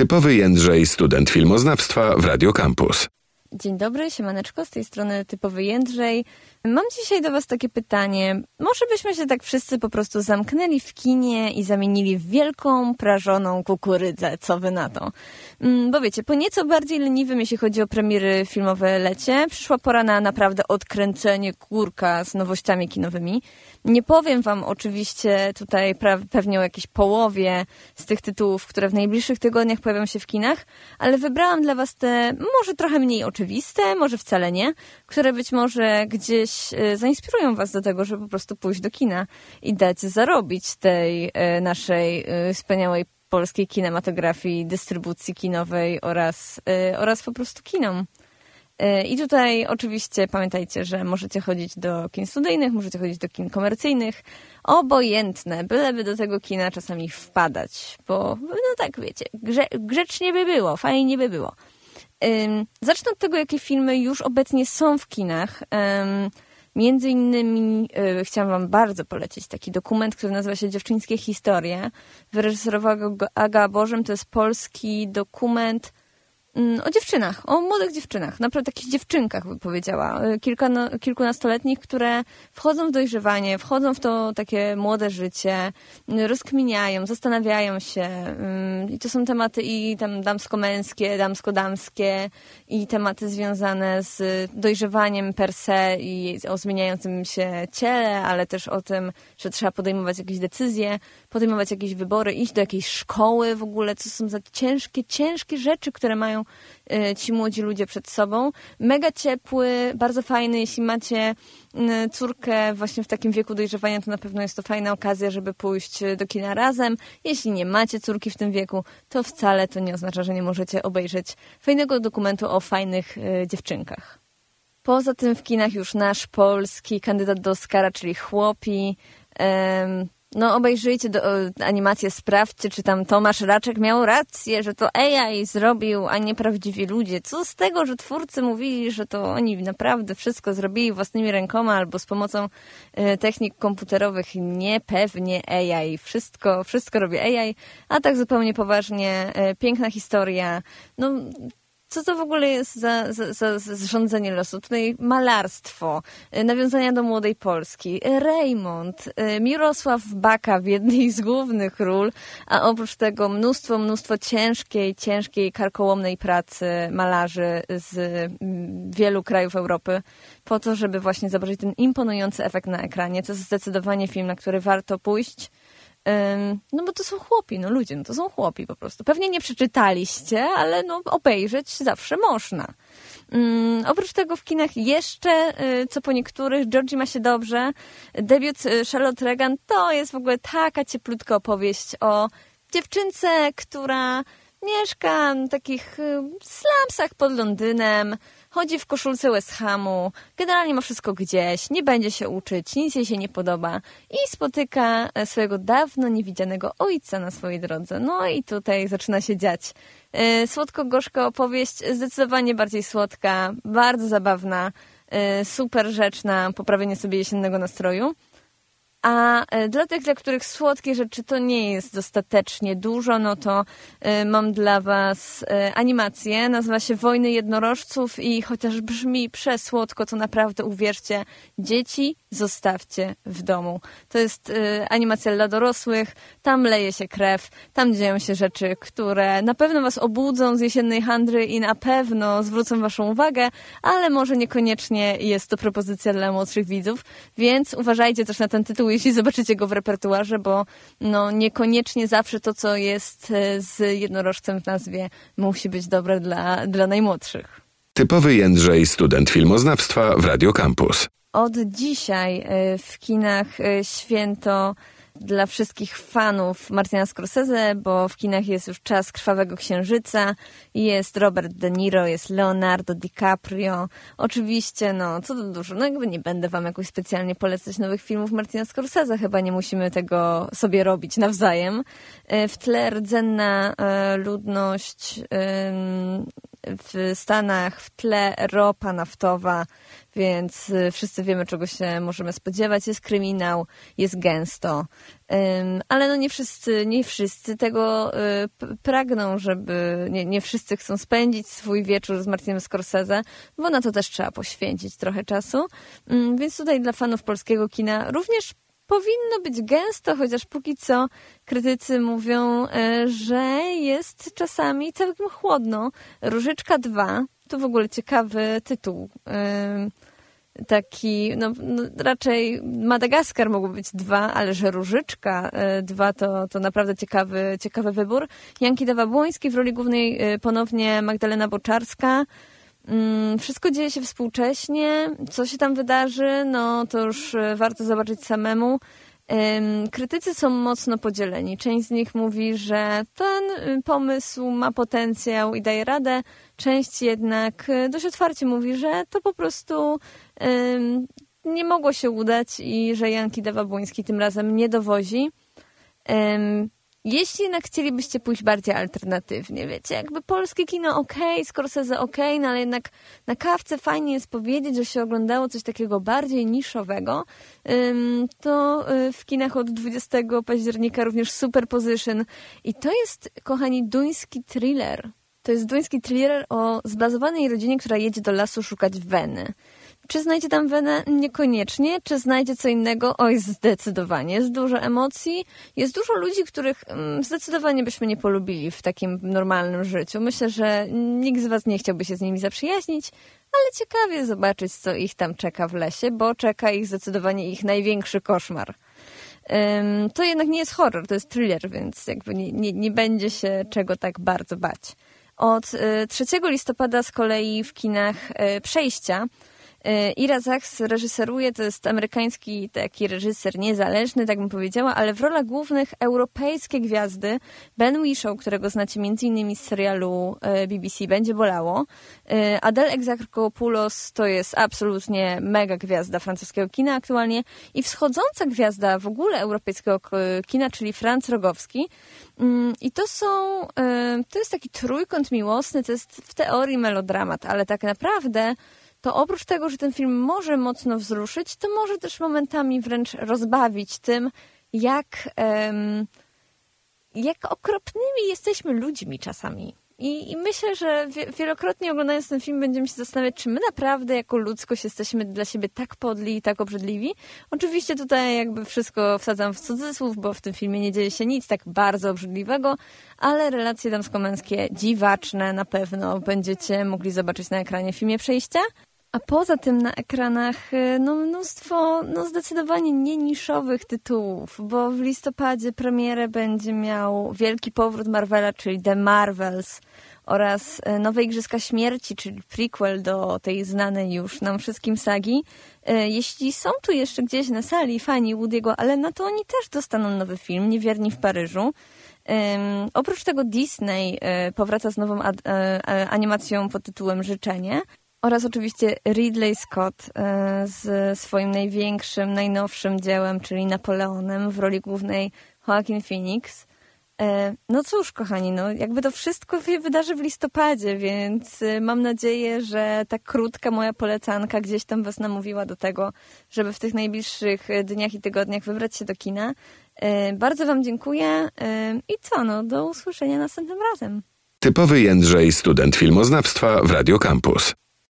Typowy Jędrzej, student filmoznawstwa w Radio Campus. Dzień dobry, siemaneczko, z tej strony typowy Jędrzej. Mam dzisiaj do Was takie pytanie. Może byśmy się tak wszyscy po prostu zamknęli w kinie i zamienili w wielką, prażoną kukurydzę. Co Wy na to? Mm, bo wiecie, po nieco bardziej leniwym, jeśli chodzi o premiery filmowe lecie, przyszła pora na naprawdę odkręcenie kurka z nowościami kinowymi. Nie powiem Wam oczywiście tutaj pewnie o jakiejś połowie z tych tytułów, które w najbliższych tygodniach pojawią się w kinach, ale wybrałam dla Was te może trochę mniej oczywiste, może wcale nie, które być może gdzieś e, zainspirują Was do tego, żeby po prostu pójść do kina i dać zarobić tej e, naszej e, wspaniałej polskiej kinematografii, dystrybucji kinowej oraz, oraz po prostu kinom. I tutaj oczywiście pamiętajcie, że możecie chodzić do kin studyjnych, możecie chodzić do kin komercyjnych, obojętne, byleby do tego kina czasami wpadać, bo no tak wiecie, grze, grzecznie by było, fajnie by było. Zacznę od tego, jakie filmy już obecnie są w kinach. Między innymi y, chciałam wam bardzo polecić taki dokument, który nazywa się Dziewczyńskie historie. Wyreżyserowała go Aga Bożem. To jest polski dokument o dziewczynach, o młodych dziewczynach, naprawdę takich dziewczynkach by powiedziała, y, kilkano, kilkunastoletnich, które wchodzą w dojrzewanie, wchodzą w to takie młode życie, y, rozkminiają, zastanawiają się mm, i to są tematy i tam damsko-męskie, damsko-damskie i tematy związane z dojrzewaniem per se i o zmieniającym się ciele, ale też o tym, że trzeba podejmować jakieś decyzje, podejmować jakieś wybory, iść do jakiejś szkoły w ogóle, co są za ciężkie, ciężkie rzeczy, które mają e, ci młodzi ludzie przed sobą. Mega ciepły, bardzo fajny, jeśli macie córkę właśnie w takim wieku dojrzewania, to na pewno jest to fajna okazja, żeby pójść do kina razem. Jeśli nie macie córki w tym wieku, to wcale to nie oznacza, że nie możecie obejrzeć fajnego dokumentu o fajnych e, dziewczynkach. Poza tym w kinach już nasz polski kandydat do Oscara, czyli Chłopi, no obejrzyjcie do, animację, sprawdźcie, czy tam Tomasz Raczek miał rację, że to AI zrobił, a nie prawdziwi ludzie. Co z tego, że twórcy mówili, że to oni naprawdę wszystko zrobili własnymi rękoma albo z pomocą y, technik komputerowych. Nie, pewnie AI. Wszystko, wszystko robi AI, a tak zupełnie poważnie, y, piękna historia. No co to w ogóle jest za, za, za, za losu? Tutaj malarstwo, y, nawiązania do młodej Polski, Raymond, y, Mirosław Baka w jednej z głównych ról, a oprócz tego mnóstwo, mnóstwo ciężkiej, ciężkiej, karkołomnej pracy malarzy z mm, wielu krajów Europy po to, żeby właśnie zobaczyć ten imponujący efekt na ekranie. To jest zdecydowanie film, na który warto pójść. No bo to są chłopi, no ludzie, no to są chłopi po prostu. Pewnie nie przeczytaliście, ale no obejrzeć zawsze można. Um, oprócz tego w kinach jeszcze, y, co po niektórych, Georgie ma się dobrze. Debiut y, Charlotte Regan to jest w ogóle taka cieplutka opowieść o dziewczynce, która mieszka w takich y, slumsach pod Londynem, chodzi w koszulce West Hamu, generalnie ma wszystko gdzieś, nie będzie się uczyć, nic jej się nie podoba. I spotyka e, swojego dawno niewidzianego ojca na swojej drodze. No i tutaj zaczyna się dziać. E, słodko-gorzka opowieść, zdecydowanie bardziej słodka, bardzo zabawna, e, super rzecz na poprawienie sobie jesiennego nastroju. A e, dla tych, dla których słodkie rzeczy to nie jest dostatecznie dużo, no to e, mam dla Was e, animację. Nazywa się Wojny Jednorożców i chociaż brzmi przesłodko, to naprawdę uwierzcie, dzieci zostawcie w domu. To jest animacja dla dorosłych, tam leje się krew, tam dzieją się rzeczy, które na pewno Was obudzą z jesiennej handry i na pewno zwrócą Waszą uwagę, ale może niekoniecznie jest to propozycja dla młodszych widzów, więc uważajcie też na ten tytuł jeśli zobaczycie go w repertuarze, bo no, niekoniecznie zawsze to, co jest e, z jednorożcem w nazwie, musi być dobre dla, dla najmłodszych. Typowy Jędrzej, student filmoznawstwa w Radio Campus. Od dzisiaj e, w kinach e, święto dla wszystkich fanów Martina Scorsese, bo w kinach jest już czas Krwawego Księżyca, jest Robert De Niro, jest Leonardo DiCaprio. Oczywiście, no, co to dużo, no jakby nie będę wam jakoś specjalnie polecać nowych filmów Martina Scorsese, chyba nie musimy tego sobie robić nawzajem. E, w tle rdzenna e, ludność w Stanach w tle ropa naftowa, więc y, wszyscy wiemy, czego się możemy spodziewać. Jest kryminał, jest gęsto, ale no nie wszyscy, nie wszyscy tego y, pragną, żeby, nie, nie wszyscy chcą spędzić swój wieczór z Martinem Scorsese, bo na to też trzeba poświęcić trochę czasu. Więc tutaj dla fanów polskiego kina również powinno być gęsto, chociaż póki co krytycy mówią, e, że jest czasami całkiem chłodno. Różyczka 2 to w ogóle ciekawy tytuł. E, taki, no, no, raczej Madagaskar mógł być dwa, ale że Różyczka e, dwa to, to naprawdę ciekawy, ciekawy wybór. Janki Dawa-Błoński w roli głównej ponownie Magdalena Boczarska. Mm, wszystko dzieje się współcześnie. Co się tam wydarzy, no to już e, warto zobaczyć samemu. Krytycy są mocno podzieleni. Część z nich mówi, że ten y, pomysł ma potencjał i daje radę. Część jednak y, dość otwarcie mówi, że to po prostu nie mogło się udać i że Janki Dawa-Błoński tym razem nie dowozi. Jeśli jednak chcielibyście pójść bardziej alternatywnie, wiecie, jakby polskie kino ok, Scorsese ok, no ale jednak na kawce fajnie jest powiedzieć, że się oglądało coś takiego bardziej niszowego, to y, w kinach od 20 października również Superposition i to jest, kochani, duński thriller. To jest duński thriller o zbazowanej rodzinie, która jedzie do lasu szukać weny. Czy znajdzie tam wenę? Niekoniecznie. Czy znajdzie co innego? Oj, zdecydowanie. Jest dużo emocji. Jest dużo ludzi, których mm, zdecydowanie byśmy nie polubili w takim normalnym życiu. Myślę, że nikt z was nie chciałby się z nimi zaprzyjaźnić, ale ciekawie zobaczyć, co ich tam czeka w lesie, bo czeka ich zdecydowanie ich największy koszmar. To jednak nie jest horror, to jest thriller, więc jakby nie, nie, nie będzie się czego tak bardzo bać. Od 3 y, listopada z kolei w kinach y, Przejścia Ira Zachs reżyseruje, to jest amerykański taki reżyser niezależny, tak bym powiedziała, ale w rolach głównych europejskie gwiazdy. Ben Whishaw, którego znacie m.in. z serialu e, BBC Będzie Bolało. E, Adele Exarchopoulos to jest absolutnie mega gwiazda francuskiego kina aktualnie i wschodząca gwiazda w ogóle europejskiego kina, czyli Franz Rogowski. Mm, I to są, to jest taki trójkąt miłosny, to jest w teorii melodramat, ale tak naprawdę to oprócz tego, że ten film może mocno wzruszyć, to może też momentami wręcz rozbawić tym, jak, jak okropnymi jesteśmy ludźmi czasami. I, I, myślę, że wielokrotnie oglądając ten film będziemy się zastanawiać, czy my naprawdę jako ludzkość jesteśmy dla siebie tak podli i tak obrzydliwi. Oczywiście tutaj jakby wszystko wsadzam w cudzysłów, bo w tym filmie nie dzieje się nic tak bardzo obrzydliwego, ale relacje damsko-męskie dziwaczne na pewno będziecie mogli zobaczyć na ekranie w filmie Przejścia. A poza tym na ekranach y, no, mnóstwo no, zdecydowanie nie niszowych tytułów, bo w listopadzie premierę będzie miał Wielki Powrót Marvela, czyli The Marvels oraz y, Nowe Igrzyska Śmierci, czyli prequel do tej znanej już nam wszystkim sagi. Y, jeśli są tu jeszcze gdzieś na sali fani Woody'ego, ale na to oni też dostaną nowy film, Niewierni w Paryżu. Um, oprócz tego Disney y, powraca z nową ad, y, animacją pod tytułem Życzenie. Oraz oczywiście Ridley Scott e, z swoim największym, najnowszym dziełem, czyli Napoleonem w roli głównej Joaquin Phoenix. E, no cóż, kochani, no jakby to wszystko się wydarzy w listopadzie, więc e, mam nadzieję, że ta krótka moja polecanka gdzieś tam was namówiła do tego, żeby w tych najbliższych dniach i tygodniach wybrać się do kina. Bardzo wam dziękuję i co, no do usłyszenia następnym razem. Typowy Jędrzej, student filmoznawstwa w Radio Campus.